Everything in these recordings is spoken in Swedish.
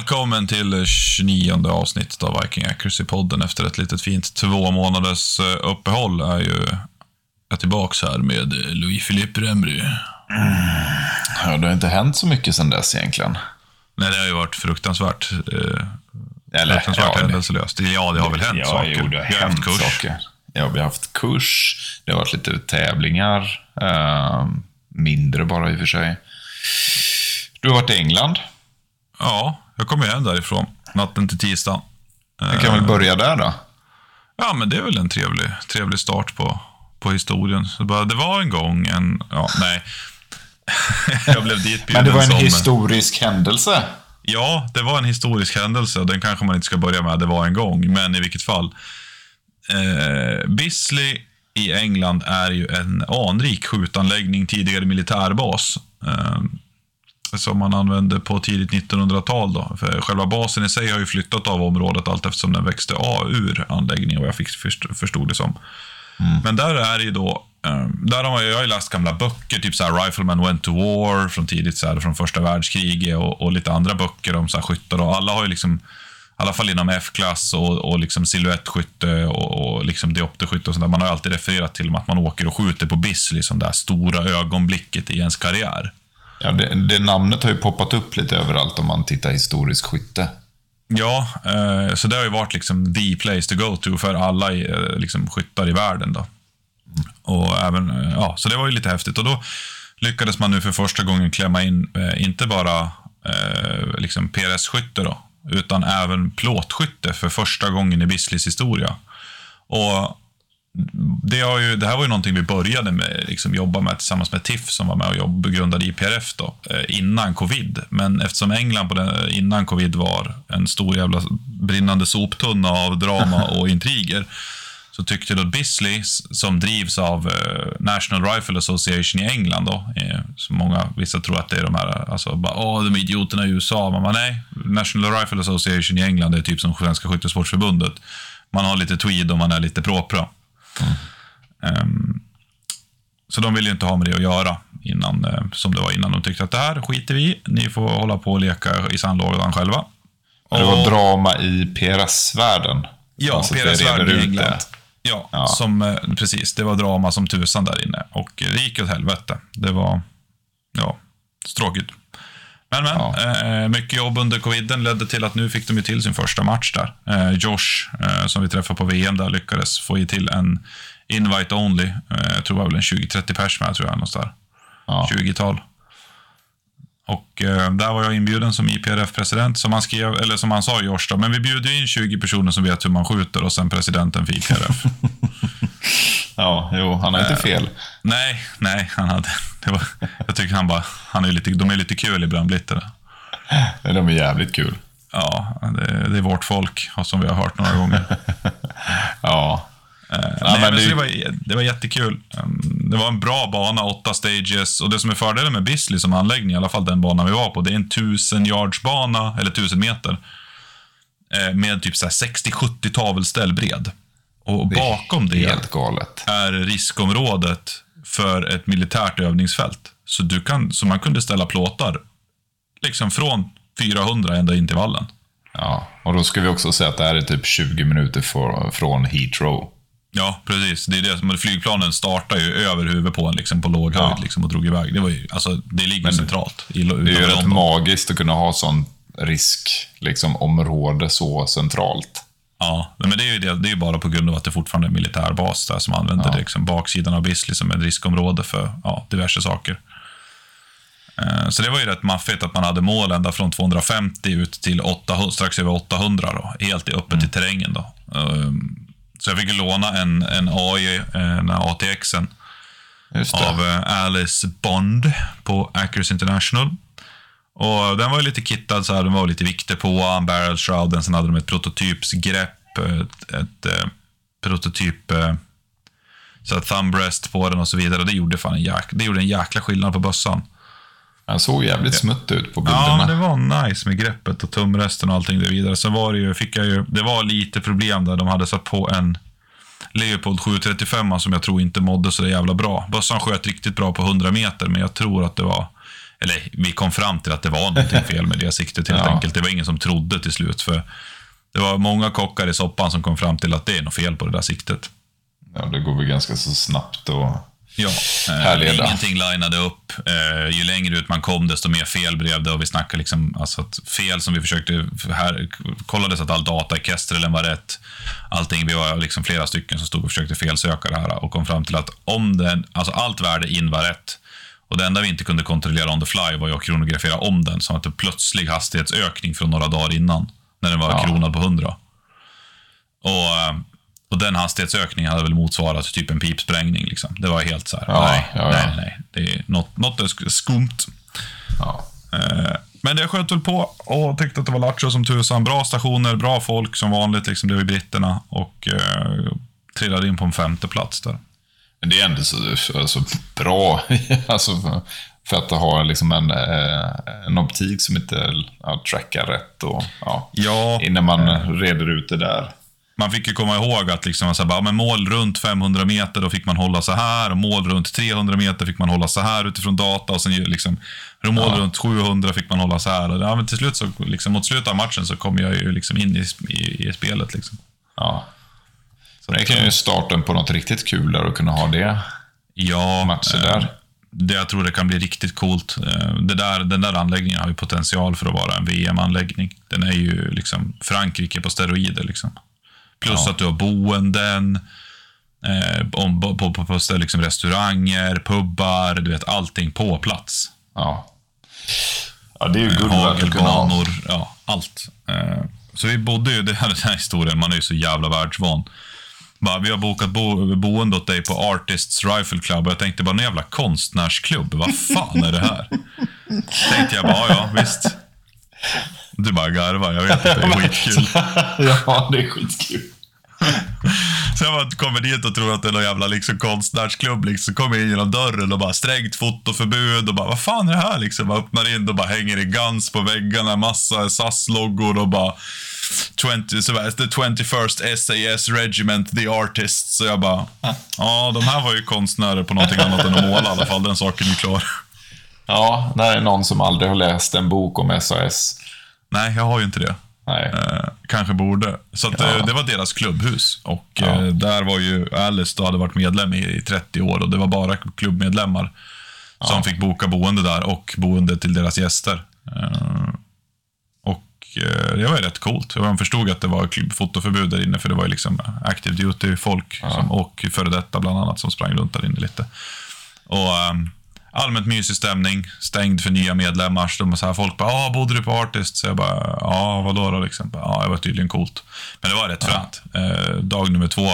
Välkommen till 29 avsnittet av Viking Accuracy-podden efter ett litet fint två månaders eh, uppehåll. Är ju jag tillbaks här med Louis-Philippe Remry. Ja, det har inte hänt så mycket sedan dess egentligen. Nej, det har ju varit fruktansvärt. Eh, Eller, fruktansvärt ja, det- händelselöst. Ja, det har väl hänt ja, saker. Jo, det har Vi har haft kurs. saker. Ja, vi har haft kurs. Det har varit lite tävlingar. Eh, mindre bara i och för sig. Du har varit i England. Ja, jag kom ju hem därifrån natten till tisdag. Vi kan väl börja där då. Ja, men det är väl en trevlig, trevlig start på, på historien. Så bara, det var en gång en... Ja, nej. jag blev ditbjuden Men det var en som... historisk händelse. Ja, det var en historisk händelse och den kanske man inte ska börja med. Det var en gång, men i vilket fall. Eh, Bisley i England är ju en anrik skjutanläggning, tidigare militärbas. Eh, som man använde på tidigt 1900-tal. Då. För själva basen i sig har ju flyttat av området allt eftersom den växte av ur anläggningen, vad jag fick först- förstod det som. Men där är det ju då, eh, där har man, jag har ju läst gamla böcker, typ så här Rifleman Went to War från tidigt, så här, från första världskriget och, och lite andra böcker om så här skyttar. Och alla har ju liksom, i alla fall inom F-klass och, och liksom silhuettskytte och, och liksom diopterskytte och sånt där. Man har ju alltid refererat till att man åker och skjuter på Bisley, som det här stora ögonblicket i ens karriär. Ja, det, det namnet har ju poppat upp lite överallt om man tittar historisk skytte. Ja, eh, så det har ju varit liksom the place to go to för alla i, eh, liksom, skyttar i världen. Då. Och även, eh, ja, så det var ju lite häftigt. Och då lyckades man nu för första gången klämma in, eh, inte bara eh, liksom PRS-skytte, då, utan även plåtskytte för första gången i Bisleys historia. Och det, har ju, det här var ju någonting vi började med, liksom jobba med tillsammans med TIFF som var med och jobb, grundade IPRF då, eh, innan covid. Men eftersom England på den, innan covid var en stor jävla brinnande soptunna av drama och intriger så tyckte då Bisley, som drivs av eh, National Rifle Association i England, då, eh, så många, vissa tror att det är de här, alltså bara, åh, de är idioterna i USA, men man, nej, National Rifle Association i England är typ som Svenska Skyttesportförbundet. Man har lite tweed och man är lite propra. Ehm, så de ville ju inte ha med det att göra innan, eh, som det var innan. De tyckte att det här skiter vi. Ni får hålla på och leka i sandlådan själva. Det var drama i PRS-världen. Ja, PRS-världen i England. Ja, Ja. Som, eh, precis. Det var drama som tusan där inne. Och det gick åt helvete. Det var, ja, stråkigt. Men, men. Ja. Eh, mycket jobb under coviden ledde till att nu fick de ju till sin första match där. Eh, Josh, eh, som vi träffade på VM där, lyckades få i till en invite only. Eh, jag tror det var väl en 20-30 pers med, tror jag, någonstans där. Ja. 20-tal. Och eh, där var jag inbjuden som IPRF-president, som han skrev, eller som han sa Josh då, men vi bjuder in 20 personer som vet hur man skjuter och sen presidenten för IPRF. ja, jo, han har inte fel. nej, nej, han hade, det var, jag tycker han bara, han är lite, de är lite kul ibland, Blitter. De är jävligt kul. Ja, det, det är vårt folk, som vi har hört några gånger. Ja. Nej, men det- var, det var jättekul. Um, Det var en bra bana, åtta stages. Och det som är fördelen med Bisley som anläggning, i alla fall den banan vi var på, det är en 1000 yards bana, eller 1000 meter. eh, Med typ så här 60-70 tavelställ bred. Och Det bakom det galet. är riskområdet för ett militärt övningsfält. Så, du kan, så man kunde ställa plåtar liksom från 400 ända in till vallen. Ja, och då ska vi också säga att det här är typ 20 minuter för, från Heathrow. Ja, precis. Det är det som, flygplanen startar ju över huvudet på en liksom, på låg höjd Ja. liksom, och drog iväg. Det, var ju, alltså, det ligger centralt. I, Det är ju rätt magiskt att kunna ha sån risk, liksom område så centralt. Ja, men det är ju det, det är ju bara på grund av att det fortfarande är en militärbas där som använder Ja. det, liksom, baksidan av Bisley som ett riskområde för ja, diverse saker. Eh, Så det var ju rätt maffigt att man hade mål ända från 250 ut till 800, strax över 800 då, helt öppet i terrängen. Då. Ehm, Så jag fick låna en, en AI, den här ATXen, Just det. av eh, Alice Bond på Accuracy International. Och den var ju lite kittad, så här, den var lite viktig på en barrel shrouden. Sen hade de ett prototypsgrepp, ett, ett eh, prototyp eh, så här, thumb rest på den och så vidare. Det gjorde, fan en jäk, det gjorde en jäkla skillnad på bössan. Den såg jävligt smutt ut på Ja, bilderna. men det var nice med greppet och tumresten och allting det vidare. Sen var det ju, fick jag ju, det var lite problem där. De hade satt på en Leopold 735 som jag tror inte mådde så jävla bra. Bössan sköt riktigt bra på 100 meter, men jag tror att det var eller vi kom fram till att det var någonting fel med det siktet helt Ja. enkelt. Det var ingen som trodde till slut. För det var många kockar i soppan som kom fram till att det är något fel på det där siktet. Ja, det går väl ganska så snabbt och... Ja, eh, Härleda. ingenting linade upp. Eh, ju längre ut man kom, desto mer fel blev det. Och vi snackade liksom, alltså att fel som vi försökte... Här, kollade så att all data i Kestrelen var rätt. Allting, vi var liksom flera stycken som stod och försökte felsöka det här och kom fram till att om den, alltså allt värde in var rätt. Och det enda vi inte kunde kontrollera on the fly var ju att kronografera om den, som att det plötslig hastighetsökning från några dagar innan, när den var Ja. kronad på 100. Och, eh, och den hastighetsökningen hade väl motsvarat typ en pipsprängning. Liksom. Det var helt så här, Ja, nej, ja, nej, nej. Det är något, något är sk- skumt. Eh, Men det sköt väl på och tyckte att det var lattjo som tusan. Bra stationer, bra folk som vanligt. Liksom, det var ju britterna. Och eh, trillade in på en femte plats där. Men det är ändå så alltså, bra, alltså, för, att ha liksom en, eh, en optik som inte ja, trackar rätt. Och, ja, Ja, innan man reder ut det där. man fick ju komma ihåg att liksom, så här, bara, men mål runt 500 meter, då fick man hålla så här. Och mål runt 300 meter fick man hålla så här utifrån data. Och sen liksom, mål Ja. runt 700 fick man hålla så här. Ja, men till slut, så, liksom, mot slutet av matchen, så kom jag ju liksom in i, i, i spelet. Liksom. Ja. Så Det kan ju starten på något riktigt kul där och kunna ha det. Ja, matcher eh, där. Det, jag tror det kan bli riktigt coolt. Eh, Det där, den där anläggningen har ju potential för att vara en VM-anläggning. Den är ju liksom Frankrike på steroider. Liksom. Plus Ja. att du har boenden, eh, om, på, på, på ställe, liksom restauranger, pubbar, du vet allting på plats. Ja. Ja, det är ju guld. Hagelbanor, ja, allt. Eh, Så vi bodde ju, det här, den här historien, man är ju så jävla världsvan. Bara, vi har bokat bo, boende åt dig på Artists Rifle Club och jag tänkte bara, en jävla konstnärsklubb, vad fan är det här? tänkte jag bara, ja, visst. Du bara garvar, jag vet att det är skitkul. ja, det är skitkul. Så jag bara kommer dit och tror att det är någon jävla liksom, konstnärsklubb. Liksom. Kommer in genom dörren och bara strängt fotoförbud och bara vad fan är det här liksom? Jag öppnar in och bara hänger i Guns på väggarna, massa SAS-loggor och bara 20, så bara, the 21st SAS Regiment, the artists. Så jag bara, ja de här var ju konstnärer på någonting annat än att måla i alla fall. Den saken är klar. Ja, det är någon som aldrig har läst en bok om SAS. Nej, jag har ju inte det. Nej. Eh, kanske borde. Så att, Ja. eh, det var deras klubbhus. Och Ja. eh, där var ju Alice då hade varit medlem i, i 30 år och det var bara klubbmedlemmar som fick boka boende där och boende till deras gäster. Eh, det var ju rätt coolt. Man förstod att det var fotoförbud där inne för det var ju liksom active duty-folk som- och före detta bland annat som sprang runt där inne lite. Och ehm, allmänt mysig stämning, stängd för nya medlemmar. Så de så här, folk bara, ah, bodde du på Artist? Så jag bara, ja, vadå då? Liksom. Ja, det var tydligen coolt. Men det var rätt fränt. Eh, dag nummer två,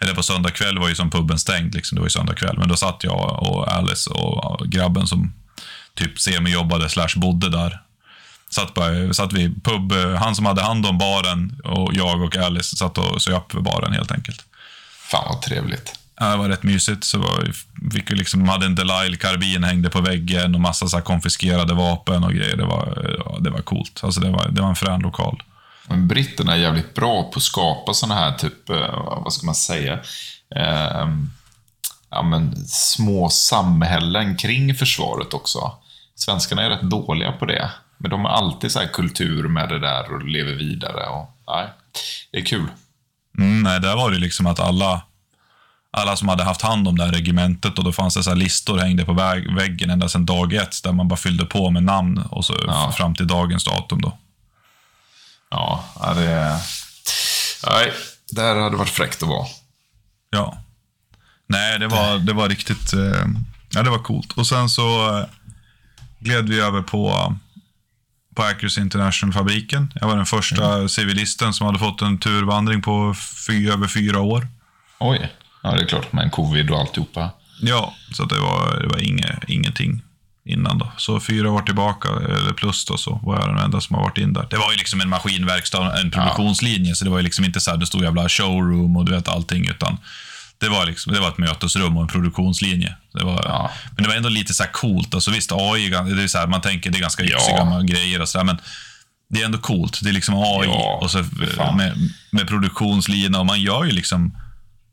eller på söndag kväll var ju som puben stängd. Liksom. Det var ju söndag kväll. Men då satt jag och Alice och grabben som typ semi-jobbade slash bodde där. Satt, bara, satt vi pub, eh, han som hade hand om baren och jag och Alice satt och söp vid baren helt enkelt. Fan vad trevligt. Ja, det var rätt mysigt. Så var, fick vi liksom, de hade en Delisle-karbin hängde på väggen och massa så konfiskerade vapen och grejer. Det var, ja, det var coolt. Alltså det, var, det var en frän lokal. Men britterna är jävligt bra på att skapa sådana här, typ, eh, vad ska man säga, eh, ja, men, små samhällen kring försvaret också. Svenskarna är rätt dåliga på det. Men de har alltid så här kultur med det där och lever vidare. Och, nej, det är kul. Mm, nej, där var det liksom att alla, alla som hade haft hand om det här regementet och då fanns det så listor hängde på väg, väggen ända sedan dag ett där man bara fyllde på med namn och så Ja. fram till dagens datum då. Ja, det. Nej, där hade varit fräckt att vara. Ja. Nej, det var, det var riktigt... Eh, ja, det var coolt. Och sen så eh, gled vi över på, på Accuracy International-fabriken. Jag var den första civilisten som hade fått en turvandring på fy, över fyra år. Oj. Ja, det är klart. Med covid och alltihopa. Ja, så det var, det var inge, ingenting innan då. Så fyra år tillbaka, eller plus då, så var jag den enda som har varit in där. Det var ju liksom en maskinverkstad, en produktionslinje, så det var ju liksom inte så här, det stod jävla showroom och du vet allting, utan det var, liksom, det var ett mötesrum och en produktionslinje. Det var, Ja. Men det var ändå lite så här coolt. Alltså visst, AI, det är så här, man tänker det är ganska Ja. yxiga grejer och sådär, men det är ändå coolt. Det är liksom AI Ja, och så med, med produktionslina och man gör ju liksom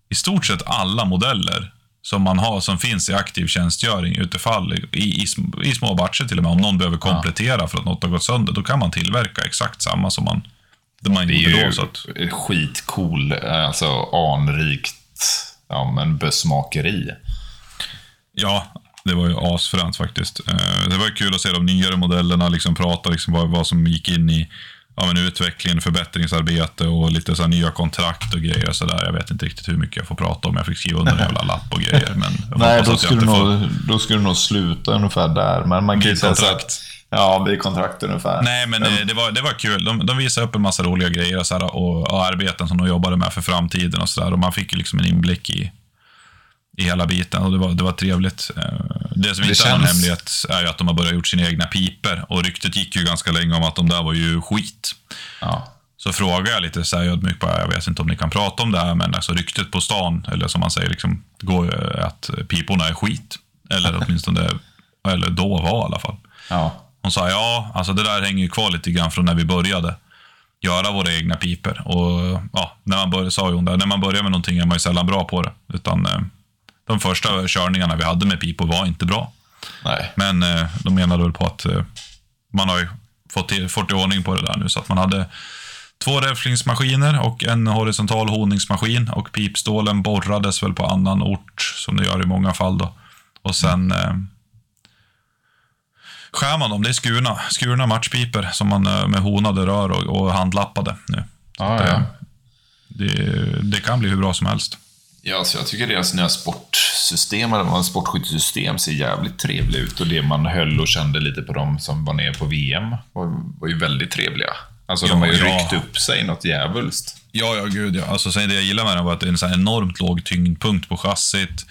i stort sett alla modeller som man har, som finns i aktiv tjänstgöring utifall, i, i, i små batcher till och med. Om någon behöver komplettera för att något har gått sönder, då kan man tillverka exakt samma som man, det man Det är gjorde då. Så att, skitcool, alltså anrikt ja, men bössmakeri. ja, det var ju asfränt faktiskt. Eh, Det var kul att se de nyare modellerna, liksom prata liksom vad, vad som gick in i ja, men utveckling, förbättringsarbete och lite så här nya kontrakt och grejer. Så där. Jag vet inte riktigt hur mycket jag får prata om. Jag fick skriva under en jävla lapp och grejer. Men Nej, då skulle, du inte får- nog, då skulle du nog sluta ungefär där. Men man kan ju säga så att... Ja, vid kontrakt ungefär. Nej, men eh, det var, det var kul. De, de visade upp en massa roliga grejer och, så här, och, och arbeten som de jobbade med för framtiden och så där. Och man fick ju liksom en inblick i, i hela biten och det var, det var trevligt. Eh, Det som Det inte är någon känns- hemlighet är ju att de har börjat gjort sina egna piper och ryktet gick ju ganska länge om att de där var ju skit. Ja. Så frågar jag lite så här ödmjukt, bara, jag vet inte om ni kan prata om det här, men alltså ryktet på stan, eller som man säger, liksom, går att piporna är skit. Eller åtminstone, eller då var i alla fall. ja. Hon sa ja, alltså det där hänger ju kvar lite grann från när vi började göra våra egna piper. Och ja, när man började, sa hon där, när man börjar med någonting är man ju sällan bra på det. Utan eh, de första körningarna vi hade med pipor var inte bra. Nej. Men eh, de menade väl på att eh, man har ju fått, till, fått i ordning på det där nu. Så att man hade två räfflingsmaskiner och en horisontal honungsmaskin. Och pipstålen borrades väl på annan ort, som det gör i många fall. Då. Och sen eh, skär man dem. Det är skurna, skurna matchpiper som man eh, med honade rör och, och handlappade nu. Ja, att, ja. eh, det, det kan bli hur bra som helst. Ja, så jag tycker deras nya sportsystem, eller sportskyttesystem, ser jävligt trevligt ut. Och det man höll och kände lite på dem som var nere på VM var, var ju väldigt trevliga. Alltså, de Ja, har ju ja. ryckt upp sig något djävulskt. Ja, ja, gud ja. Alltså, sen det jag gillar med den var att det är en så här enormt låg tyngdpunkt på chassit.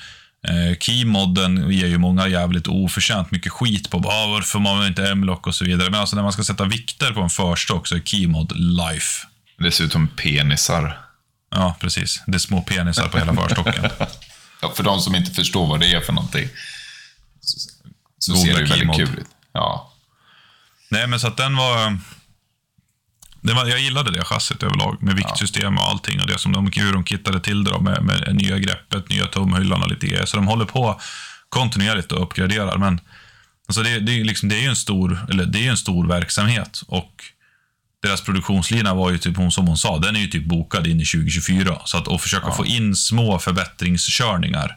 Eh, Keymodden ger ju många jävligt oförtjänt mycket skit på ah, varför man inte M-lock och så vidare. Men alltså när man ska sätta vikter på en förstock så är Keymod life. Dessutom penisar. Ja, precis. Det är små penisar på hela förstocken. Ja, för de som inte förstår vad det är för någonting. Så, så Googla ser det ju väldigt kul ut. Ja. Nej, men så att den var... Det var, jag gillade det chassit överlag, med viktsystem och allting. Och det som de, hur de kittade till det då, med, med nya greppet, nya tumhyllan och lite grejer. Så de håller på kontinuerligt och uppgraderar. Men alltså det, det, liksom, det är ju en stor, eller det är en stor verksamhet. Och deras produktionslina var ju typ, hon, som hon sa, den är ju typ bokad in i 2024. Så att, att försöka få in små förbättringskörningar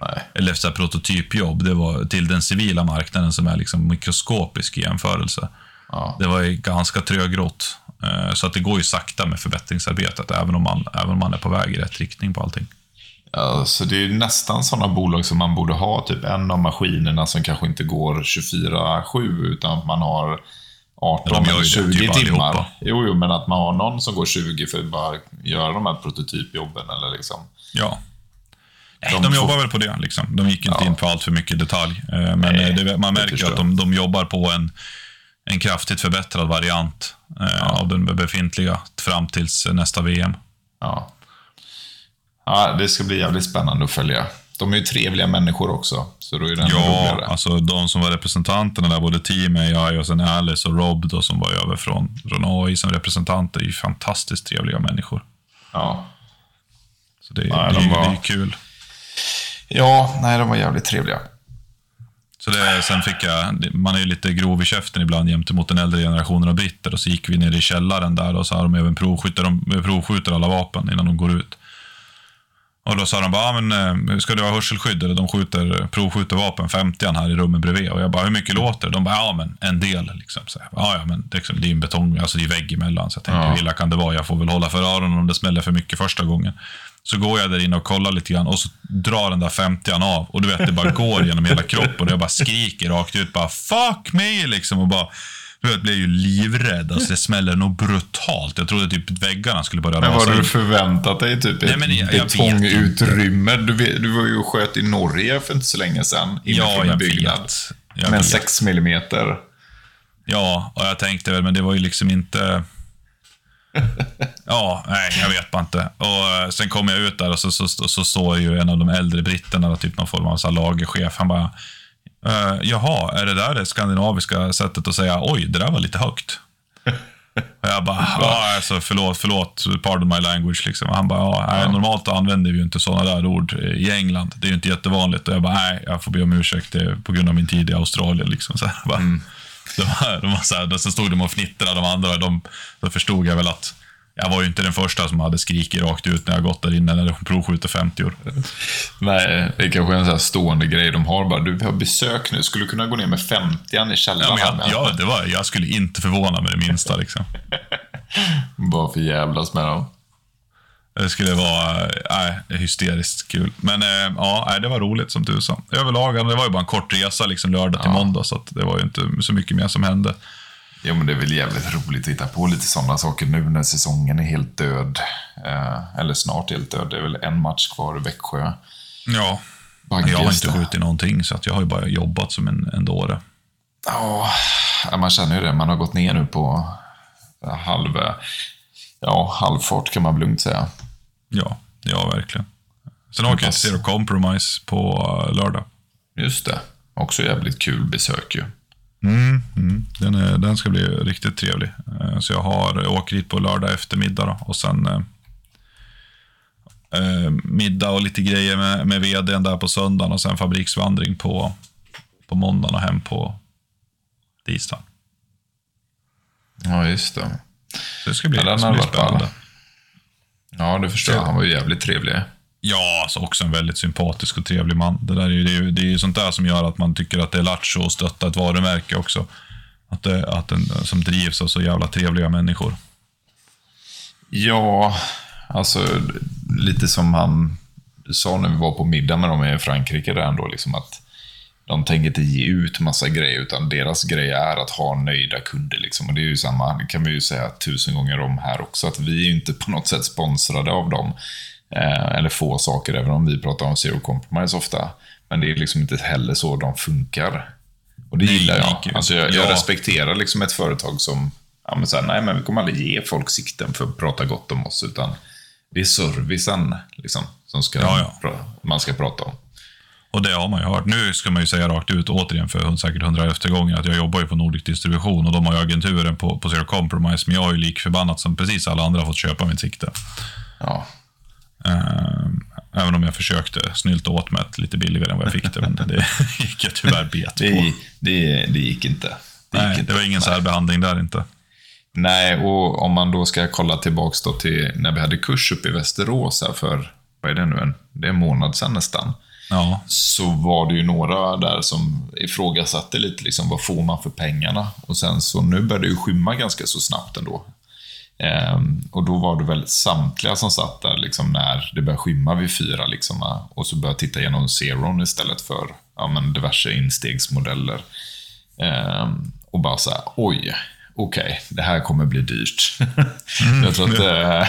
Nej. eller så prototypjobb, det var till den civila marknaden som är liksom mikroskopisk i jämförelse. Ja. Det var ju ganska trögrott. Eh, Så att det går ju sakta med förbättringsarbetet, även om man, även om man är på väg i rätt riktning på allting. Ja, så det är nästan sådana bolag som man borde ha. Typ en av maskinerna som kanske inte går 24-7 utan att man har 18 de gör eller ju det 20 typ timmar. Jo, jo, men att man har någon som går 20 för att bara göra de här prototypjobben. Eller liksom. Ja. Nej, De de, får- jobbar väl på det. Liksom. De gick inte Ja. in på allt för mycket detalj. Eh, Men Nej, det, man det märker förstår att de, de jobbar på en, en kraftigt förbättrad variant eh, av den befintliga fram tills nästa VM. Ja. ja, det ska bli jävligt spännande att följa. De är ju trevliga människor också, så då är det ännu Ja, roligare. alltså de som var representanterna där, både Team AI och sen Alice och Rob då, som var över från, från AI som representanter, är ju fantastiskt trevliga människor. Ja. Så det, är de ju- var- det är kul. ja, nej, de var jävligt trevliga. Så det, sen fick jag, man är ju lite grov i käften ibland gentemot den äldre generationen av britter. Och så gick vi ner i källaren där och så har de även provskjuter, de provskjuter alla vapen innan de går ut. Och då sa de bara, ah, men, eh, ska du ha hörselskydd? Eller de skjuter, provskjuter vapen, 50 här i rummet bredvid. Och jag bara, hur mycket låter det? De bara, ja men en del. Liksom. Så jag, ja, ja, men det, är liksom, det är en betong, alltså det är vägg emellan. Så jag tänkte, Ja. hur illa kan det vara? Jag får väl hålla för öronen om det smäller för mycket första gången. Så går jag där inne och kollar lite grann och så drar den där 50 av. Och du vet, det bara går genom hela kroppen. Och jag bara skriker rakt ut, bara fuck me liksom. Och bara, du vet, blev ju livrädd. Alltså det smäller nog brutalt. Jag trodde typ väggarna skulle börja Men vad rasa har du förväntat dig? Typ Nej, ett men jag- jag betongutrymme? Du, du var ju och sköt i Norge för inte så länge sedan. Ja, jag byggnad. vet. Jag Med vet. 6 millimeter. Ja, och jag tänkte väl, men det var ju liksom inte... Ja, nej, jag vet bara inte. Och eh, sen kom jag ut där och så, så, så, så står ju en av de äldre britterna, typ någon form av så här lagerchef. Han bara, eh, jaha, är det där det skandinaviska sättet att säga oj, det där var lite högt? Och jag bara, ja, alltså, förlåt, förlåt, pardon my language. Liksom. Han bara, ja, nej, normalt använder vi ju inte sådana där ord i England. Det är ju inte jättevanligt. Och jag bara, nej, jag får be om ursäkt. Är på grund av min tid i Australien. Liksom. Så här, bara, de, var, de var så här, sen stod de och fnittrade, de andra. De, då förstod jag väl att jag var ju inte den första som hade skrikit rakt ut när jag gått där inne när de provskjuter 50 år. Nej, det är kanske en sån här stående grej de har bara. Du har besök nu, skulle du kunna gå ner med 50 i källaren? Ja, jag, ja, det var, jag skulle inte förvåna mig det minsta. Liksom. Bara för jävlas med dem. Det skulle vara äh, hysteriskt kul. Men äh, ja, det var roligt som tusan. Överlag, det var ju bara en kort resa liksom, lördag till Ja. måndag, så det var ju inte så mycket mer som hände. Jo, men det är väl jävligt roligt att hitta på lite sådana saker nu när säsongen är helt död. Eh, eller snart helt död. Det är väl en match kvar i Växjö. Ja, Bagges jag har inte skjutit någonting, så att jag har ju bara jobbat som en, en dåre. Ja, man känner ju det. Man har gått ner nu på halv, ja, halvfart kan man lugnt säga. Ja, ja verkligen. Sen jag till Zero Compromise på äh, lördag. Just det. Också jävligt kul besök ju. Mm, mm. Den, är, den ska bli riktigt trevlig. Eh, Så jag har jag åker dit på lördag eftermiddag då, och sen eh, eh, middag och lite grejer med, med vdn där på söndagen och sen fabriksvandring på, på måndagen och hem på tisdagen. Ja, just det. Så det ska bli, Ja, det ska bli spännande. Ja, det förstår. Han var ju jävligt trevlig. Ja, alltså också en väldigt sympatisk och trevlig man. Det, där är ju, det, är ju, det är ju sånt där som gör att man tycker att det är lattjo att stötta ett varumärke också. Att, det, att den som drivs av så jävla trevliga människor. Ja, alltså lite som han sa när vi var på middag med dem i Frankrike där ändå, liksom att de tänker inte ge ut massa grejer, utan deras grej är att ha nöjda kunder. Liksom. Och det är ju samma, det kan vi ju säga tusen gånger om här också, att vi är ju inte på något sätt sponsrade av dem. Eh, eller få saker, även om vi pratar om zero compromise ofta. Men det är liksom inte heller så de funkar. Och det gillar jag. Alltså jag, jag Ja. respekterar liksom ett företag som, ja men så här, nej men vi kommer aldrig ge folk sikten för att prata gott om oss, utan det är servicen liksom, som ska, Ja, ja. man ska prata om. Och det har man ju hört. Nu ska man ju säga rakt ut, återigen för säkert 111 gången, att jag jobbar ju på Nordic Distribution och de har ju agenturen på, på Zero Compromise, men jag har ju lik förbannat som precis alla andra fått köpa mitt sikte. Ja, även om jag försökte snylta åt mig ett lite billigare än vad jag fick det, men det gick jag tyvärr bet på. det, det, det gick inte. Det gick Nej, inte. det var ingen särbehandling där inte. Nej, och om man då ska kolla tillbaks då till när vi hade kurs uppe i Västerås här för, vad är det nu, en, det är en månad sedan nästan. Ja, Så var det ju några där som ifrågasatte lite, liksom, vad får man för pengarna? Och sen så, nu började det ju skymma ganska så snabbt ändå. Ehm, och då var det väl samtliga som satt där liksom, när det började skymma vid fyra. Liksom, och så började titta igenom Zeron istället för ja, men diverse instegsmodeller. Ehm, och bara så här, oj, okej, det här kommer bli dyrt. Jag tror att... eh,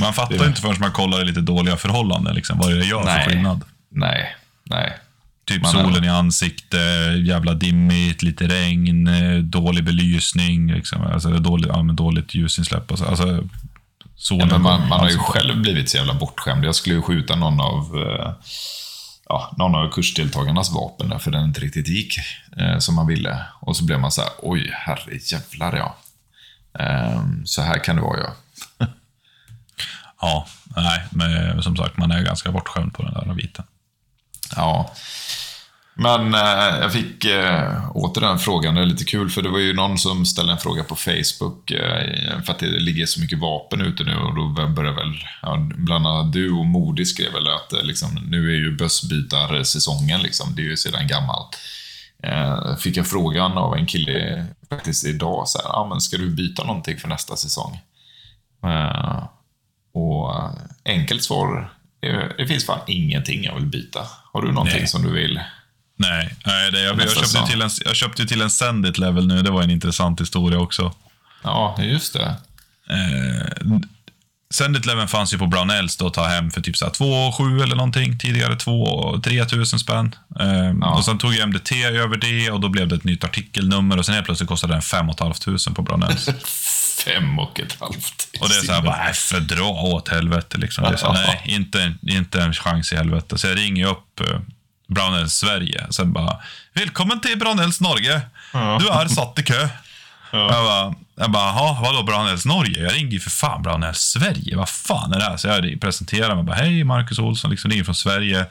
man fattar inte förrän man kollar i lite dåliga förhållanden, liksom, vad det gör för Nej. skillnad. nej, nej. Typ Man solen i ansikte, jävla dimmigt, lite regn, eh, dålig belysning, liksom. alltså, dåligt, ja, men dåligt ljusinsläpp. Alltså, alltså, solen Ja, man, man har ju själv blivit så jävla bortskämd. Jag skulle ju skjuta någon av, eh, ja, någon av kursdeltagarnas vapen där, för den inte riktigt gick eh, som man ville. Och så blev man så här, oj, herre jävlar ja. Ehm, så här kan det vara ja. Ja, nej, men som sagt, man är ganska bortskämd på den där biten. Ja. Men eh, jag fick eh, åter den frågan, det är lite kul för det var ju någon som ställde en fråga på Facebook eh, för att det ligger så mycket vapen ute nu och då börjar väl, ja, bland annat du och Modi skrev väl att eh, liksom, nu är ju bössbytarsäsongen liksom, det är ju sedan gammalt. Eh, fick jag frågan av en kille faktiskt idag, så här, ah, men ska du byta någonting för nästa säsong? Eh, och eh, enkelt svar, det, det finns fan ingenting jag vill byta. Har du någonting Nej. som du vill? Nej, nej det, jag, jag, köpte till en, jag köpte till en Sendit level nu, det var en intressant historia också. Ja, just det. Eh, Sendit leveln fanns ju på Brownells då att ta hem för typ 2 7 eller någonting. Tidigare 2 3 tusen spänn. Eh, Och sen tog jag MDT över det och då blev det ett nytt artikelnummer och sen helt plötsligt kostade den 5 500 på Brownells. Fem och ett halvt. Och det är såhär, bara, nej, fördra åt helvete. Liksom. Det är så, här, nej, inte, inte en chans i helvete. Så jag ringer upp eh, Brownells Sverige. Sen bara, välkommen till Brownells Norge. Du är satt i kö. Jag bara, jag bara jaha, vadå Brownells Norge? Jag ringde ju för fan Brownells Sverige. Vad fan är det här? Så jag presenterade mig. Bara, Hej, Marcus Olsson, liksom ringer från Sverige.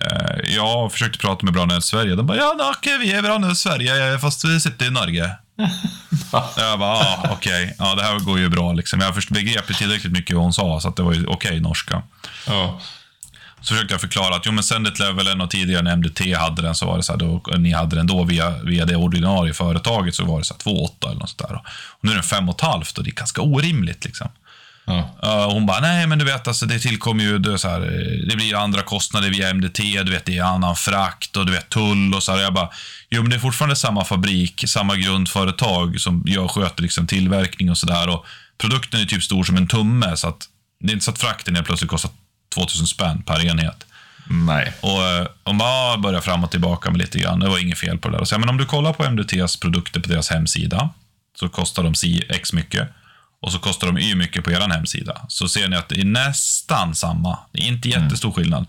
Eh, jag försökte prata med Brownells Sverige. De bara, ja, okej, vi är Brownells Sverige, fast vi sitter i Norge. jag bara, ah, okej, ja, det här går ju bra. Liksom. Jag begrep ju tillräckligt mycket vad hon sa, så att det var ju okej norska. Ja. Så försökte jag förklara att jo, men Sendit Levelen och tidigare när MDT hade den så var det så här, då, ni hade den då via, via det ordinarie företaget så var det så här 2,8 eller något sånt där. Och nu är den 5,5 och det är ganska orimligt liksom. Ja. Hon bara, nej men du vet, alltså, det tillkommer ju, det, så här, det blir andra kostnader via MDT, du vet, det är annan frakt och du vet tull och så här. Jag bara, jo men det är fortfarande samma fabrik, samma grundföretag som jag sköter liksom, tillverkning och sådär. Produkten är typ stor som en tumme, så att det är inte så att frakten helt plötsligt kostar 2000 spänn per enhet. Nej. Och eh, om man börjar fram och tillbaka med lite grann, det var inget fel på det där. Så, men om du kollar på MDTs produkter på deras hemsida, så kostar de si x mycket. Och så kostar de y mycket på er hemsida. Så ser ni att det är nästan samma. Det är inte jättestor skillnad.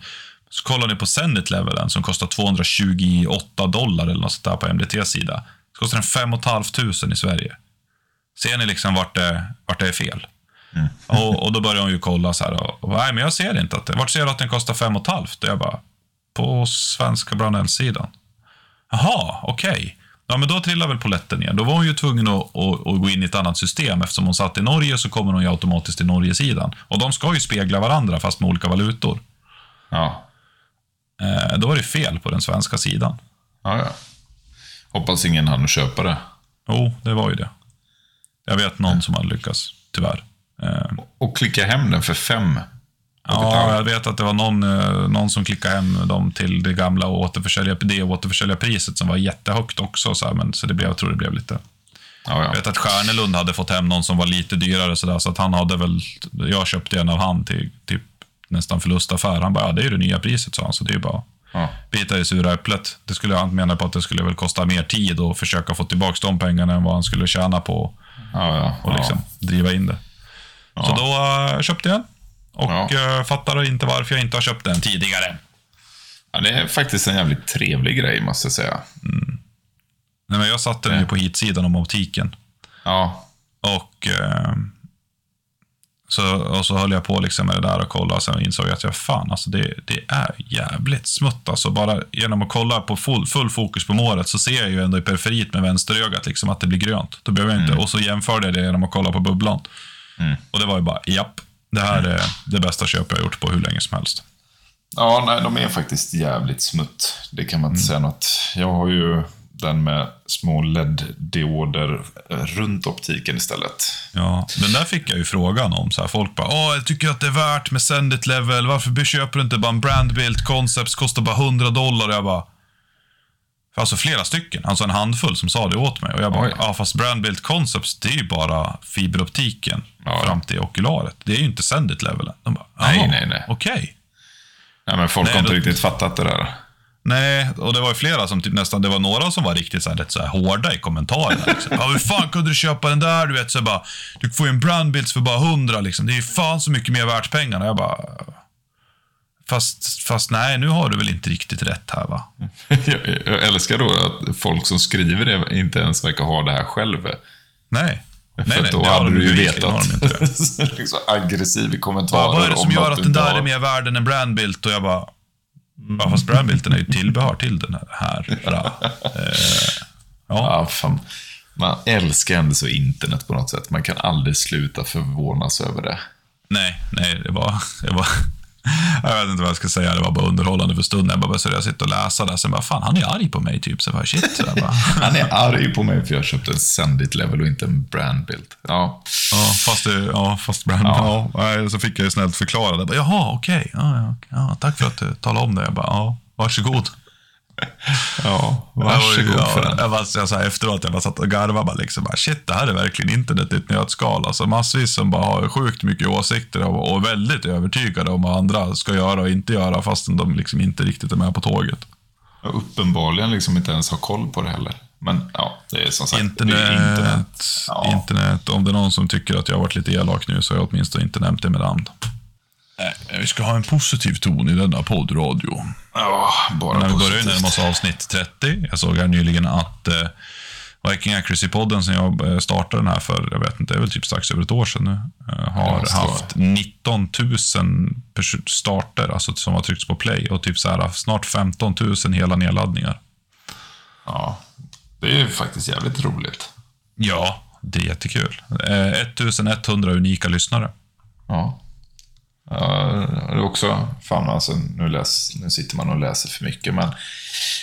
Så kollar ni på Sendit Levelen som kostar 228 dollar eller något sånt där på MDTs sida. Så kostar den 5 500 i Sverige. Ser ni liksom vart det, vart det är fel? Och, och då börjar hon ju kolla så här. Och, och, nej, men jag ser inte att det. Vart ser du att den kostar 5 500? Och jag bara, på svenska Brownells-sidan. Jaha, okej. Okay. Ja, men då trillar väl poletten ner. Då var hon ju tvungen att, att, att, gå in i ett annat system. Eftersom hon satt i Norge så kommer hon ju automatiskt till Norge-sidan. Och de ska ju spegla varandra fast med olika valutor. Ja. Eh, då var det fel på den svenska sidan. Ja, ja. Hoppas ingen hann köpa det. Jo, det var ju det. Jag vet någon som hade lyckats, tyvärr. Eh. Och klicka hem den för fem. Ja, jag vet att det var någon, eh, någon som klickade hem dem till det gamla återförsäljar, det återförsäljarpriset som var jättehögt också. Så, här, men, så det blev, jag tror det blev lite... Ja, ja. Jag vet att Stjärnelund hade fått hem någon som var lite dyrare, så, där, så att han hade väl... Jag köpte en av han till typ nästan förlustaffär. Han bara, ja, det är ju det nya priset, sa han. Så det är bara ja. bita i sura äpplet. Det skulle han mena på att det skulle väl kosta mer tid att försöka få tillbaka de pengarna än vad han skulle tjäna på ja, ja, och liksom driva in det. Så då uh, köpte jag den. Och ja. uh, fattar inte varför jag inte har köpt den tidigare. Ja, det är faktiskt en jävligt trevlig grej, måste jag säga. Mm. Nej, men jag satte den ju på hitsidan om optiken. Ja. Och, uh, så, och så höll jag på liksom med det där och kollade. Och sen insåg jag att jag, fan, alltså det, det är jävligt smutt. Alltså bara genom att kolla på full, full fokus på målet så ser jag ju ändå i periferiet med vänsterögat liksom att det blir grönt. Då behöver jag inte, mm. Och så jämförde jag det genom att kolla på bubblan. Mm. Och det var ju bara, japp, det här är det bästa köp jag har gjort på hur länge som helst. Ja, nej, de är faktiskt jävligt smutt. Det kan man inte mm. säga något. Jag har ju den med små LED-dioder runt optiken istället. Ja, den där fick jag ju frågan om. Så här, folk bara, Åh, jag tycker att det är värt med Sendit Level. Varför köper du inte bara en Brandbuilt Concepts, kostar bara 100 dollar? Jag bara, Alltså flera stycken, alltså en handfull som sa det åt mig. Och jag bara, ja fast Brandbuilt Concepts, det är ju bara fiberoptiken ja. fram till okularet. Det är ju inte Sendit levelen. De bara, nej, nej, nej. Okej. Okay. Nej, men folk nej, har inte då... riktigt fattat det där. Nej, och det var ju flera som typ nästan, det var några som var riktigt så här, rätt så här hårda i kommentarerna. Liksom. Ja, hur fan kunde du köpa den där? Du vet, så bara, du får ju en brandbilds för bara hundra liksom. Det är ju fan så mycket mer värt pengarna. Jag bara, Fast, fast nej, nu har du väl inte riktigt rätt här va? jag, jag älskar då att folk som skriver det inte ens verkar ha det här själv. Nej. För nej, nej, då hade du ju vetat. liksom aggressiv i kommentarer. Ja, vad är det som gör att den där är mer värd än en brandbilt? Och jag bara, mm. ja, fast brandbilten är ju tillbehör till den här. eh, ja. ja fan. Man älskar ändå så internet på något sätt. Man kan aldrig sluta förvånas över det. Nej, nej, det var, det var jag vet inte vad jag ska säga. Det var bara underhållande för stunden. Jag bara började sitta och läsa där. Sen bara, fan, han är arg på mig typ. Så bara, shit. Så bara. han är arg på mig för jag köpte en Sendit Level och inte en brandbild. Ja. Ja, fast, det, ja, fast brand. Ja. ja. så fick jag ju snällt förklara det. Bara, Jaha, okej. Okay. Ja, ja, tack för att du talade om det. Jag bara, ja, varsågod. Ja, varsågod ja, för den. Jag, jag sa efteråt, jag bara satt och garvade. Bara liksom, bara, shit, det här är verkligen internet i ett nötskal. Alltså, massvis som bara har sjukt mycket åsikter och, och väldigt övertygade om vad andra ska göra och inte göra fastän de liksom inte riktigt är med på tåget. Och uppenbarligen liksom inte ens har koll på det heller. Men ja, det är som sagt internet. internet. Ja. internet. Om det är någon som tycker att jag har varit lite elak nu så har jag åtminstone inte nämnt det med namn. Nej, vi ska ha en positiv ton i denna poddradio. Ja, bara När vi börjar närma oss avsnitt 30. Jag såg här nyligen att eh, Viking Accuracy-podden som jag eh, startade den här för, jag vet inte, det är väl typ strax över ett år sedan nu, eh, har haft 19 000 pers- starter, alltså som har tryckts på play, och typ så här, snart 15 000 hela nedladdningar. Ja, det är ju faktiskt jävligt roligt. Ja, det är jättekul. Eh, 1100 unika lyssnare. Ja. Det är också, fan alltså, nu, läs, nu sitter man och läser för mycket, men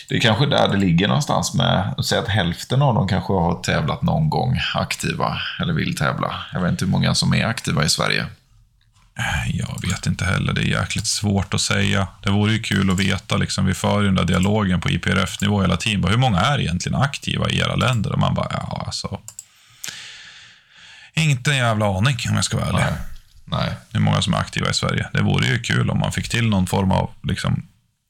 det är kanske där det ligger någonstans med, säg att hälften av dem kanske har tävlat någon gång aktiva, eller vill tävla. Jag vet inte hur många som är aktiva i Sverige. Jag vet inte heller, det är jäkligt svårt att säga. Det vore ju kul att veta, liksom, vi för den där dialogen på IPRF-nivå hela tiden. Bara, Hur många är egentligen aktiva i era länder? Och man bara, ja alltså. Inte en jävla aning om jag ska vara ärlig. Nej. Nej. Hur många som är aktiva i Sverige. Det vore ju kul om man fick till någon form av liksom,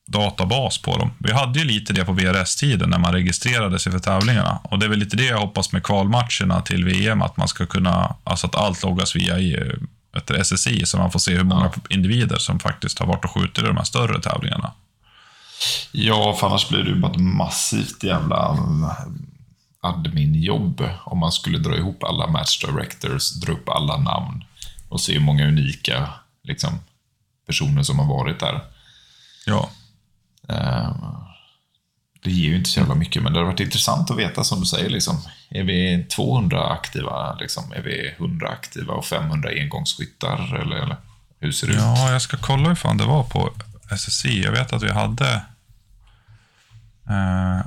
databas på dem. Vi hade ju lite det på VRS-tiden när man registrerade sig för tävlingarna. Och det är väl lite det jag hoppas med kvalmatcherna till VM, att man ska kunna, alltså att allt loggas via SSI, så man får se hur många individer som faktiskt har varit och skjutit i de här större tävlingarna. Ja, för annars blir det ju bara ett massivt jävla mm, adminjobb om man skulle dra ihop alla match directors, dra upp alla namn och se hur många unika liksom, personer som har varit där. Ja, Eh, Det ger ju inte så jävla mycket, men det har varit intressant att veta som du säger. Liksom, är vi 200 aktiva? Liksom, är vi 100 aktiva och 500 engångsskyttar? Eller, eller hur ser det ut? ja jag ska kolla hur fan det var på SSI. Jag vet att vi hade eh,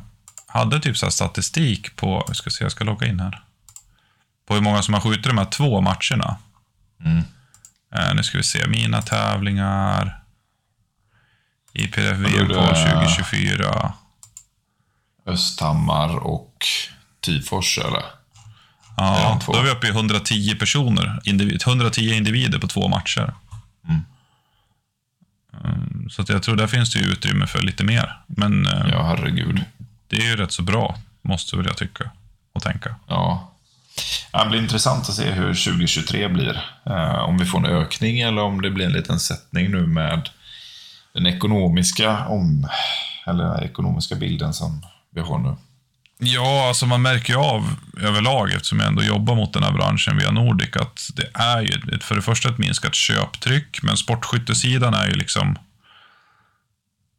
hade typ så här statistik på, jag ska se, jag ska logga in här. På hur många som har skjutit de här två matcherna. Mm. Eh, nu ska vi se, mina tävlingar. IPF VM det- 2024. Östhammar och Tyfors, eller? Ja, då är vi uppe i 110 personer. Individ, 110 individer på två matcher. Mm. Mm, Så jag tror där finns det ju utrymme för lite mer. Men eh, Ja, herregud. det är ju rätt så bra, måste väl jag tycka och tänka. Ja. Ja, Det blir intressant att se hur 2023 blir. Eh, om vi får en ökning eller om det blir en liten sättning nu med den ekonomiska, om, eller den ekonomiska bilden som vi har nu. Ja, alltså man märker ju av överlag, eftersom jag ändå jobbar mot den här branschen via Nordic, att det är ju för det första ett minskat köptryck, men sportskyttesidan är ju liksom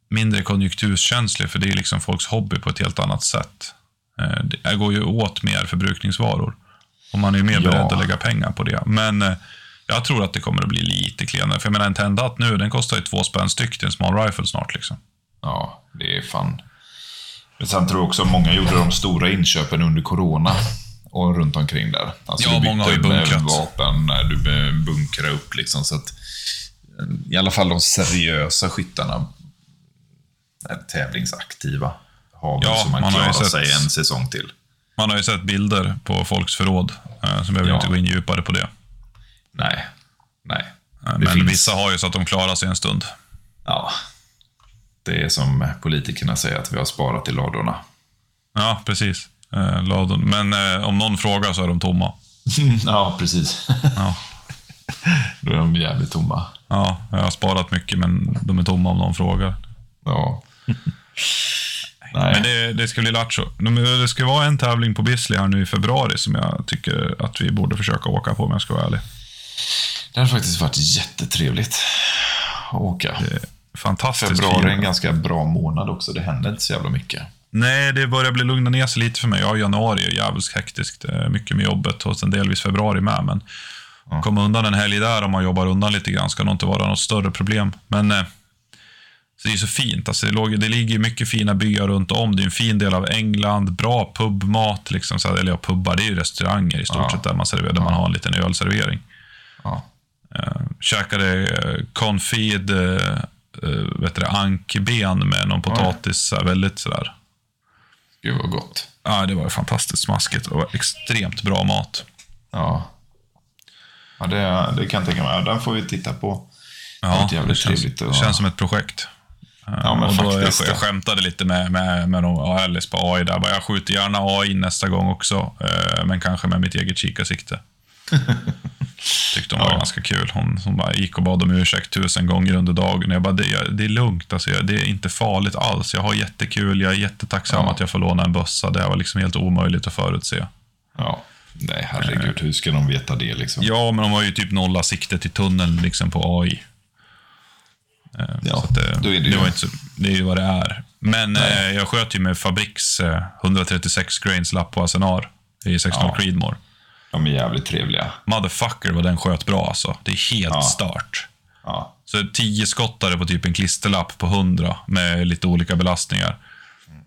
mindre konjunkturkänslig för det är liksom folks hobby på ett helt annat sätt. Eh, det går ju åt mer förbrukningsvaror, och man är ju mer Ja. beredd att lägga pengar på det. Men eh, jag tror att det kommer att bli lite klenare, för jag menar en Tendat nu, den kostar ju två spänn styck till en small rifle snart liksom. Ja, det är fan... Men sen tror jag också att många gjorde de stora inköpen under corona och runt omkring där. Alltså Ja, många har ju bunkrat. vapen, eh, du bunkrade upp liksom så att eh, i alla fall de seriösa skyttarna, tävlingsaktiva, har Ja, så man, man klarar sig en säsong till. Man har ju sett bilder på folks förråd, eh, så behöver Ja. inte gå in djupare på det. Nej, nej. Eh, Det Men finns- vissa har ju så att de klarar sig en stund. Ja. Det är som politikerna säger att vi har sparat i ladorna. Ja, precis. Eh, ladon. Men om någon frågar så är de tomma. ja, precis. Ja. Då är de jävligt tomma. Ja, jag har sparat mycket, men de är tomma om någon frågar. Ja. Nej. Men det, det ska bli lattjo. De- Det ska vara en tävling på Bisley här nu i februari som jag tycker att vi borde försöka åka på om jag ska vara ärlig. Det har faktiskt varit jättetrevligt att åka. Fantastiskt Februari är en ganska bra månad också. Det händer inte så jävla mycket. Nej, det börjar bli lugna ner sig lite för mig. Ja, januari är jävligt hektiskt. Mycket med jobbet och sen delvis februari med. Men komma undan en helg där om man jobbar undan lite grann ska nog inte vara något större problem. Men eh, så det är så fint. Alltså, det, låg, det ligger mycket fina byar runt om. Det är en fin del av England. Bra pubmat. Liksom, så här, eller ja, pubbar, det är ju restauranger i stort Ja. sett där man, serverar, där man har en liten ölservering. Ja. Uh, käkade uh, confit, uh, uh, vet det, ankben med någon potatis. Så här, väldigt sådär. Gud vad gott. Ja, det var fantastiskt smaskigt och extremt bra mat. Ja. Ja, det, det kan jag tänka mig. Ja, Den får vi titta på. Det Ja, jävligt det känns, trevligt det känns som ett projekt. Ja, men och då jag, faktiskt. jag skämtade lite med, med, med Alice på AI där. Jag skjuter gärna AI nästa gång också, eh, men kanske med mitt eget kikarsikte. Tyckte hon var Ja. ganska kul. Hon, hon bara gick och bad om ursäkt tusen gånger under dagen. Jag bara, det, det är lugnt. Alltså, jag- det är inte farligt alls. Jag har jättekul. Jag är jättetacksam Ja. att jag får låna en bössa. Det var liksom helt omöjligt att förutse. Ja. Nej, herregud. Hur ska de veta det liksom? Ja, men de har ju typ nolla siktet i tunneln liksom på AI. Eh, Ja, så det, då är det det, ju- var inte så, det är ju vad det är. Men eh, jag sköt ju med Fabriks eh, 136 grains lapp på Asenar i 16 Ja. Creedmoor. De är jävligt trevliga. Motherfucker vad den sköt bra alltså. Det är helt Ja. stört. Ja. Så 10 skottare på typ en klisterlapp på 100 med lite olika belastningar.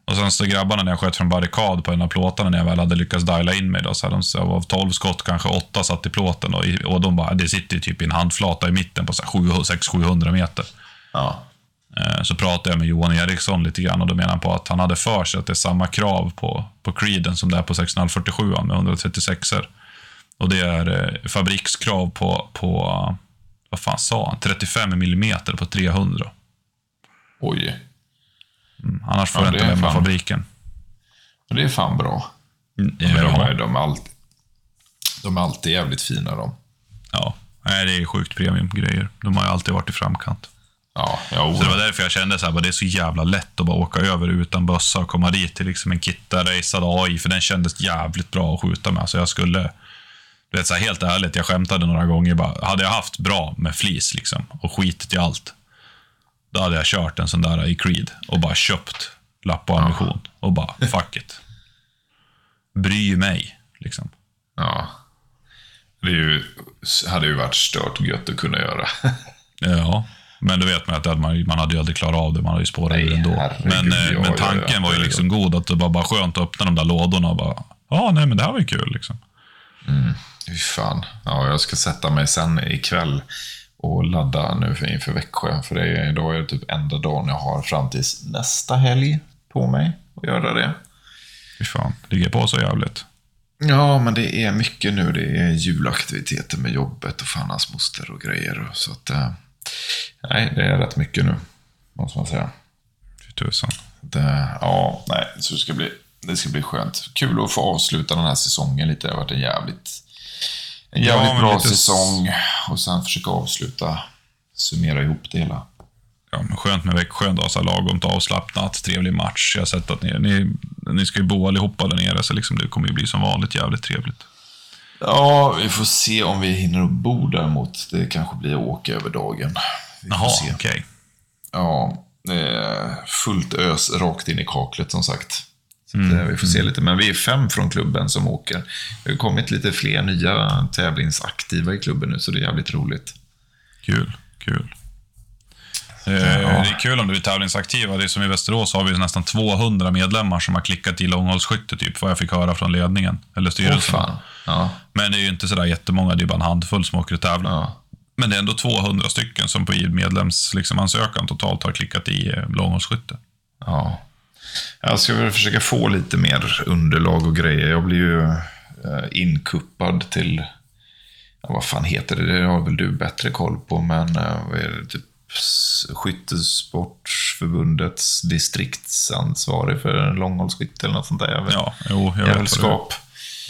Och sen så grabbarna när jag sköt från barrikad på en av plåtarna när jag väl hade lyckats diala in mig. Då, så hade de, så av 12 skott kanske 8 satt i plåten. Och, och de bara, det sitter ju typ i en handflata i mitten på 600-700 meter. Ja. Eh, Så pratade jag med Johan Eriksson lite grann och då menar han på att han hade för sig att det är samma krav på, på Creeden som det är på 647 med 136 er Och det är eh, fabrikskrav på, på, vad fan sa han, 35 millimeter på 300. Oj. Mm, annars får Ja, jag inte fan- fabriken. Det är fan bra. Mm, Men de, är, de, är alltid, de är alltid jävligt fina de. ja. Nej, det är sjukt premiumgrejer. De har ju alltid varit i framkant. Ja, ja Så det var därför jag kände så här, bara, det är så jävla lätt att bara åka över utan bössa och komma dit till liksom en kitta-racead AI, för den kändes jävligt bra att skjuta med. Så jag skulle, du vet så här, helt ärligt, jag skämtade några gånger bara, hade jag haft bra med flis liksom och skitit i allt, då hade jag kört en sån där i Creed och bara köpt lapp och ammunition och bara, fuck it. Bry mig, liksom. ja. Det ju, hade ju varit stört gött att kunna göra. Ja, men då vet man att det man, man hade ju aldrig klarat av det. Man hade ju spårat ur ändå. herregud, Men, eh, ja, men ja, tanken ja, var ju ja, liksom god. Att det var bara skönt att öppna de där lådorna och bara, ja, nej, men det här var ju kul. Liksom. Fy fan. Ja, jag ska sätta mig sen ikväll och ladda nu för, inför Växjö. För det är, idag är det typ enda dagen jag har fram till nästa helg på mig att göra det. Fy fan, ligger på så jävligt. Ja, men det är mycket nu. Det är julaktiviteter med jobbet och fan hans moster och grejer. Så att, eh, nej, det är rätt mycket nu, måste man säga. Fy tusan. Det, ja, nej, så det ska, bli, det ska bli skönt. Kul att få avsluta den här säsongen lite. Det har varit en jävligt, en Ja, jävligt men bra lite säsong. Och sen försöka avsluta, summera ihop det hela. Ja, men skönt med Växjö då, så här lagom avslappnat, trevlig match. Jag har sett att ni, ni, ni ska ju bo allihopa där nere, så liksom det kommer ju bli som vanligt jävligt trevligt. Ja, vi får se om vi hinner att bo däremot. Det kanske blir att åka över dagen. Vi Jaha, okej. Ja, det är fullt ös rakt in i kaklet som sagt. Mm, eh, vi får se lite. Men vi är fem från klubben som åker. Det har kommit lite fler nya tävlingsaktiva i klubben nu, så det är jävligt roligt. Kul, kul. Eh, Det är kul om du är tävlingsaktiva. Det är som i Västerås har vi nästan 200 medlemmar som har klickat i långhållsskytte, typ, vad jag fick höra från ledningen. Eller styrelsen. fan. Ja, Men det är ju inte sådär jättemånga, det är bara en handfull som åker och tävlar. ja. Men det är ändå 200 stycken som på medlemsansökan liksom, ansökan totalt har klickat i eh, långhållsskytte. ja. Jag ska väl försöka få lite mer underlag och grejer. Jag blir ju eh, inkuppad till, ja, vad fan heter det? Det har väl du bättre koll på, men vad är det? Typ s- Skyttesportförbundets distriktsansvarig för långhållsskytte eller något sånt där. Vet. Ja, jo, jag vet. Jävelskap.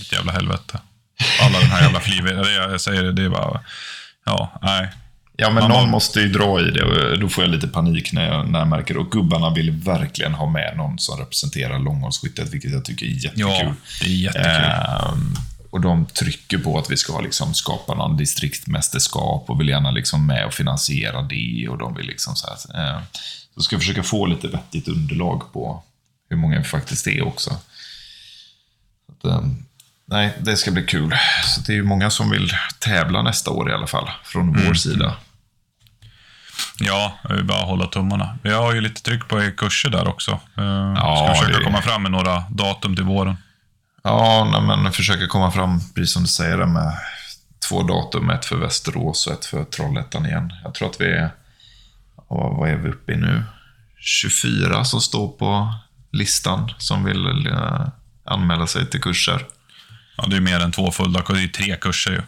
Ett jävla helvete. Alla den här jävla fliviga, det jag säger det, det är bara... Ja, nej. Ja, men Man någon må- måste ju dra i det och då får jag lite panik när jag, när jag märker det. Och gubbarna vill verkligen ha med någon som representerar långhållsskyttet, vilket jag tycker är jättekul. Ja, det är jättekul. Ehm, och de trycker på att vi ska liksom skapa någon distriktmästerskap och vill gärna liksom med och finansiera det. Och de vill liksom så här, eh, så ska jag försöka få lite vettigt underlag på hur många vi faktiskt är också. Så att, ehm, nej, det ska bli kul. Så det är ju många som vill tävla nästa år i alla fall, från vår sida. Ja, jag vill bara hålla tummarna. Vi har ju lite tryck på kurser där också. Uh, Ja, ska försöka det- komma fram med några datum till våren. Ja, nej, men försöka komma fram, precis som du säger, med två datum. Ett för Västerås och ett för Trollhättan igen. Jag tror att vi är, vad är vi uppe i nu? 24 som står på listan som vill eh, anmäla sig till kurser. Ja, det är mer än två fulla. Det är tre kurser ju.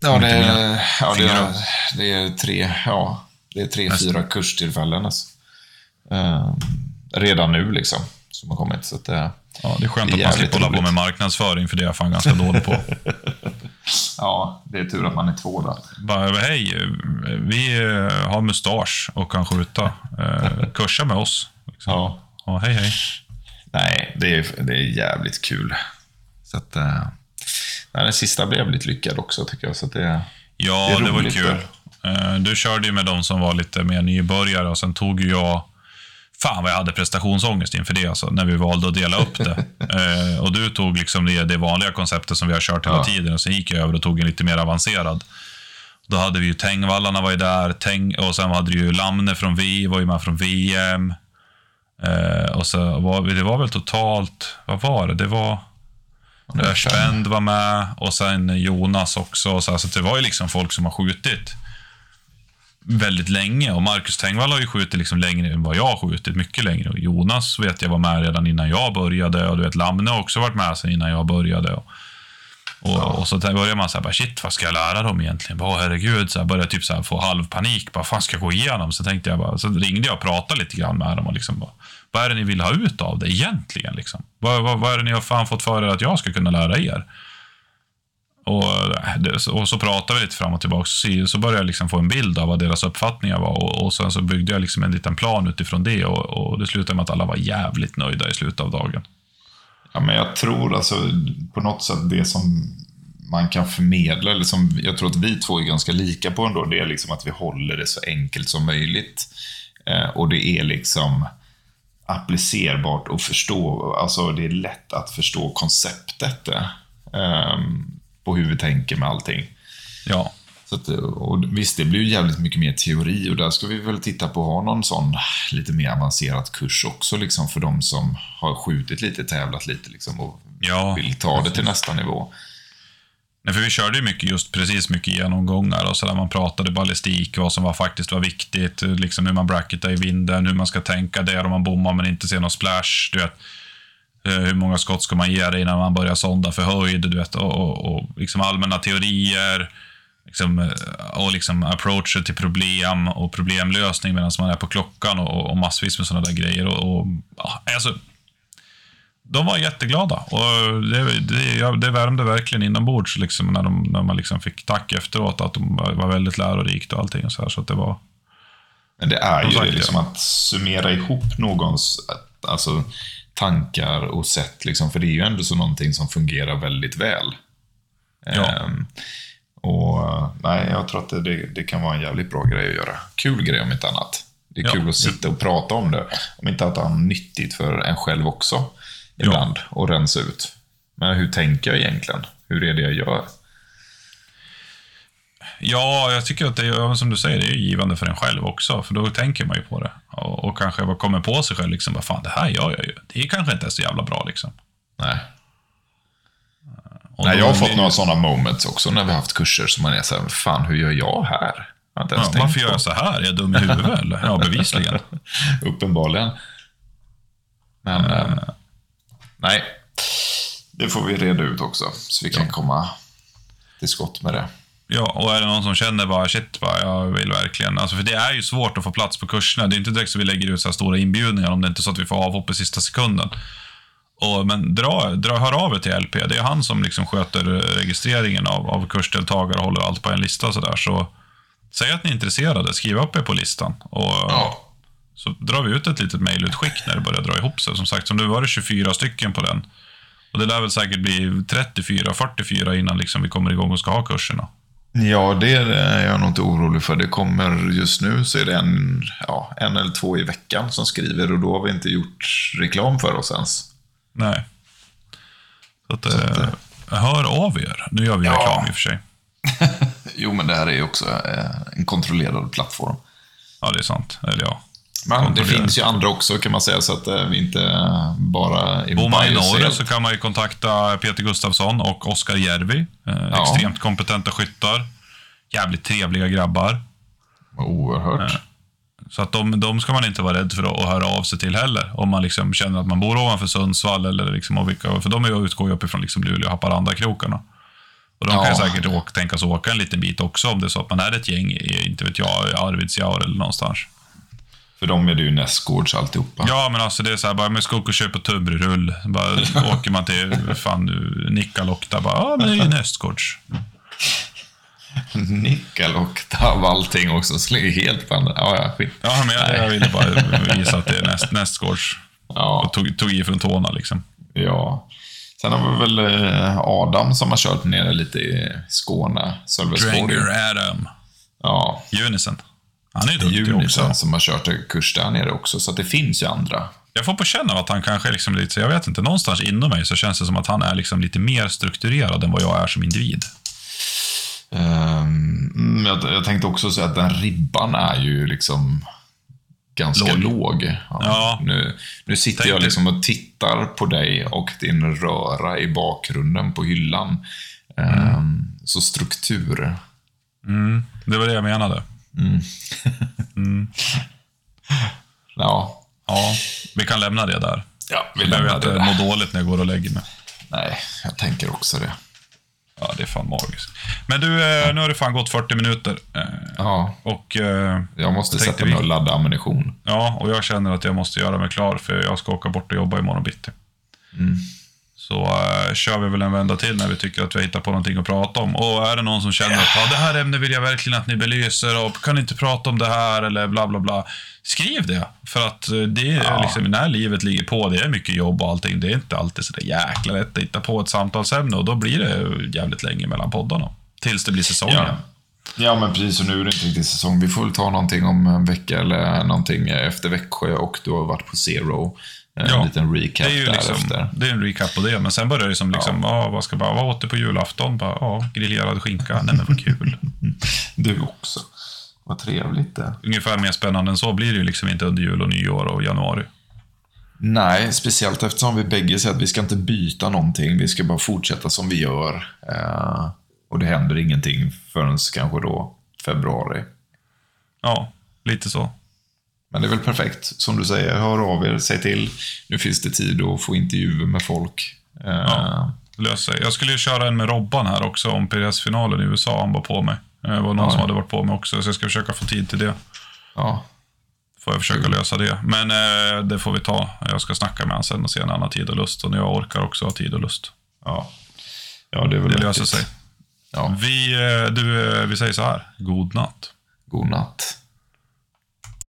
Ja, det är, ja, det är, det är tre, ja, det är tre, fyra kurstillfällen. Alltså. Eh, redan nu liksom, som har kommit. Så att, det, Ja, det är skönt Det är att man slipper hålla på med marknadsföring, för det är jag fan ganska dålig på. Ja, det är tur att man är två där. Bara, hej, vi eh, har mustasch och kan skjuta. Eh, kursa med oss. Liksom. Ja. Ja, hej, hej. Nej, det är, det är jävligt kul. Så att, eh, nej, den sista blev väldigt lyckad också tycker jag. Så att det, Ja, Det det, var kul. Eh, Du körde ju med de som var lite mer nybörjare och sen tog jag... Fan vad jag hade prestationsångest inför det alltså, när vi valde att dela upp det. Eh, och du tog liksom det, det vanliga konceptet som vi har kört hela Ja. tiden och sen gick jag över och tog en lite mer avancerad. Då hade vi ju Tengvallarna var ju där, Teng, och sen hade du ju Lamne från V, var ju med från VM. Eh, och så var vi, det var väl totalt, vad var det? Det var... Spend var med och sen Jonas också. Så, så det var ju liksom folk som har skjutit väldigt länge. Och Marcus Tengvall har ju skjutit liksom längre än vad jag har skjutit. Mycket längre. Och Jonas vet jag var med redan innan jag började. Och du vet, Lamne har också varit med sen innan jag började. Och, och, och så börjar man så här, bara, shit, vad ska jag lära dem egentligen? Bara, herregud, så här, började typ så här, få halv panik. Vad fan ska jag gå igenom? Så tänkte jag bara, så ringde jag och pratade lite grann med dem och liksom bara, vad är det ni vill ha ut av det egentligen? Liksom? Vad, vad, vad är det ni har fan fått för er att jag ska kunna lära er? Och, äh, det- och så pratade vi lite fram och tillbaka. Så, så började jag liksom få en bild av vad deras uppfattningar var. Och, och sen så byggde jag liksom en liten plan utifrån det. Och, och det slutade med att alla var jävligt nöjda i slutet av dagen. Ja, men jag tror alltså på något sätt det som man kan förmedla, eller som jag tror att vi två är ganska lika på ändå, det är liksom att vi håller det så enkelt som möjligt. Eh, och det är liksom applicerbart och förstå, alltså det är lätt att förstå konceptet eh, på hur vi tänker med allting. Ja, Så att, och visst, det blir ju jävligt mycket mer teori och där ska vi väl titta på att ha någon sån lite mer avancerad kurs också liksom för de som har skjutit lite, tävlat lite liksom och Ja, vill ta det till nästa nivå. Nej, för vi körde ju mycket, just precis mycket genomgångar och så där man pratade ballistik, vad som var faktiskt var viktigt, liksom hur man bracketar i vinden, hur man ska tänka där om man bommar men inte ser någon splash, du vet. Eh, Hur många skott ska man ge det innan man börjar sonda för höjd, du vet, och, och, och liksom allmänna teorier. Liksom, eh, och liksom approacher till problem och problemlösning medan man är på klockan och, och massvis med sådana där grejer. Och, och, ja, alltså, de var jätteglada och det, det, det värmde verkligen inombords liksom, när, de, när man liksom fick tack efteråt att de var väldigt lärorikt och allting. Och så här, så att det var... Men det är ju sagt, liksom att summera ihop någons alltså, tankar och sätt, liksom, för det är ju ändå så någonting som fungerar väldigt väl. Ja. Ehm, och nej, jag tror att det, det, det kan vara en jävligt bra grej att göra. Kul grej om inte annat. Det är Ja. kul att sitta och prata om det. Om inte att det är nyttigt för en själv också. Ibland. Och rensa ut. Men hur tänker jag egentligen? Hur är det jag gör? Ja, jag tycker att det är, som du säger, det är givande för en själv också. För då tänker man ju på det. Och, och kanske kommer på sig själv, liksom, vad fan, det här gör jag ju. Det är kanske inte är så jävla bra liksom. Nej. Och Nej, jag har fått det- några sådana moments också när vi har haft kurser som man är så här, fan hur gör jag här? Jag har inte ens Ja, varför på. gör jag så här? Är jag dum i huvudet eller? Ja, bevisligen. Uppenbarligen. Men, eh, nej. Det får vi reda ut också, så vi kan komma till skott med det. Ja, och är det någon som känner bara shit, bara, jag vill verkligen... Alltså, för det är ju svårt att få plats på kurserna. Det är inte direkt så vi lägger ut så här stora inbjudningar om det inte är så att vi får avhopp i sista sekunden. Och, men dra, dra, hör av er till LP. Det är han som liksom sköter registreringen av, av kursdeltagare och håller allt på en lista och sådär. Så säg att ni är intresserade, skriv upp er på listan. Och, Ja. Så drar vi ut ett litet mejlutskick när det börjar dra ihop sig. Som sagt, som nu var det 24 stycken på den. Och det lär väl säkert bli 34, 44 innan liksom vi kommer igång och ska ha kurserna. Ja, det är jag nog inte orolig för. Det kommer just nu så är det en, ja, en eller två i veckan som skriver och då har vi inte gjort reklam för oss ens. Nej. Så att, eh, hör av er. Nu gör vi Ja. reklam i och för sig. Jo, men det här är ju också eh, en kontrollerad plattform. Ja, det är sant. Eller ja. Men det finns ju andra också kan man säga, så att eh, vi inte eh, bara är Bor man i norr så kan man ju kontakta Peter Gustafsson och Oskar Järvi. Eh, Ja. Extremt kompetenta skyttar. Jävligt trevliga grabbar. Oerhört. Så att de, de ska man inte vara rädd för att, höra av sig till heller. Om man liksom känner att man bor ovanför Sundsvall. Eller liksom, vilka, för de utgår ju uppifrån liksom Luleå och Haparanda-krokarna. Och de kan Ja. säkert åka, tänkas åka en liten bit också om det är så att man är ett gäng inte vet jag, i Arvidsjaur eller någonstans. För dem är det ju nästgårds alltihopa. Ja, men alltså det är så här, bara med skog och köpa tunnbrödsrull. Bara åker man till, fan Nikkaluokta, bara, ja men det är ju nästgårds. Och av allting också, så ligger helt på andra. Ja, ja, skit. Ja, men jag, jag ville bara visa att det är näst, nästgårds. Ja, Och tog, tog i från tårna liksom. ja. Sen har vi väl eh, Adam som har kört nere lite i Skåne, Sölvesborg. Dranger Adam. Ja, Unison. Han är ju duktig också. Junisen som har kört kurs där nere också, så det finns ju andra. Jag får på känna att han kanske liksom lite, så jag vet inte, någonstans inom mig så känns det som att han är liksom lite mer strukturerad än vad jag är som individ. Mm, jag, jag tänkte också säga att den ribban är ju liksom ganska Låg. låg. Ja, Ja. Nu, nu sitter Tänk jag liksom och tittar på dig och din röra i bakgrunden på hyllan. Ehm, Så struktur. Mm, det var det jag menade. Ja, Ja, vi kan lämna det där. ja vi Jag behöver lämnar inte det där. må dåligt när jag går och lägger mig. Nej, jag tänker också det. Ja, det är fan magiskt. Men du, eh, nu har det fan gått 40 minuter. Eh, Ja, Och, eh, jag måste sätta mig och ladda ammunition. ja, och jag känner att jag måste göra mig klar för jag ska åka bort och jobba imorgon bitti. Så eh, kör vi väl en vända till när vi tycker att vi har hittat på någonting att prata om. Och är det någon som känner att ja, det här ämnet vill jag verkligen att ni belyser och kan ni inte prata om det här eller bla bla bla. Skriv det. För att eh, det är Ja. liksom, när livet ligger på, det är mycket jobb och allting. Det är inte alltid så där jäkla lätt att hitta på ett samtalsämne och då blir det jävligt länge mellan poddarna. Tills det blir säsong Ja. igen. Ja, men precis. Och nu är det inte riktigt säsong. Vi får väl ta någonting om en vecka eller någonting efter Växjö och du har varit på Zero. En Ja, liten recap Det är ju därefter. liksom, det är en recap på det, men sen börjar det som liksom, ja. vad ska bara, vad åt du på julafton? Bara, ja, grillerad skinka. Nej men vad kul. Du också. Vad trevligt det. Ungefär mer spännande än så blir det ju liksom inte under jul och nyår och januari. Nej, speciellt eftersom vi bägge säger att vi ska inte byta någonting. Vi ska bara fortsätta som vi gör. Eh, och det händer ingenting förrän kanske då februari. Ja, lite så. Men det är väl perfekt. Som du säger, hör av er, säg till. Nu finns det tid att få intervjuer med folk. Eh, Ja. Löser sig. Jag skulle ju köra en med Robban här också om PRS-finalen i USA. Han var på mig. Det var någon Ja, som hade varit på mig också, så jag ska försöka få tid till det. ja. Får jag försöka lösa det. Men eh, det får vi ta. Jag ska snacka med honom sen och se när han har tid och lust. Och när jag orkar också ha tid och lust. Ja. ja, det är väl Det löser sig. Ja, Vi, eh, du, eh, vi säger så här. God natt. god natt.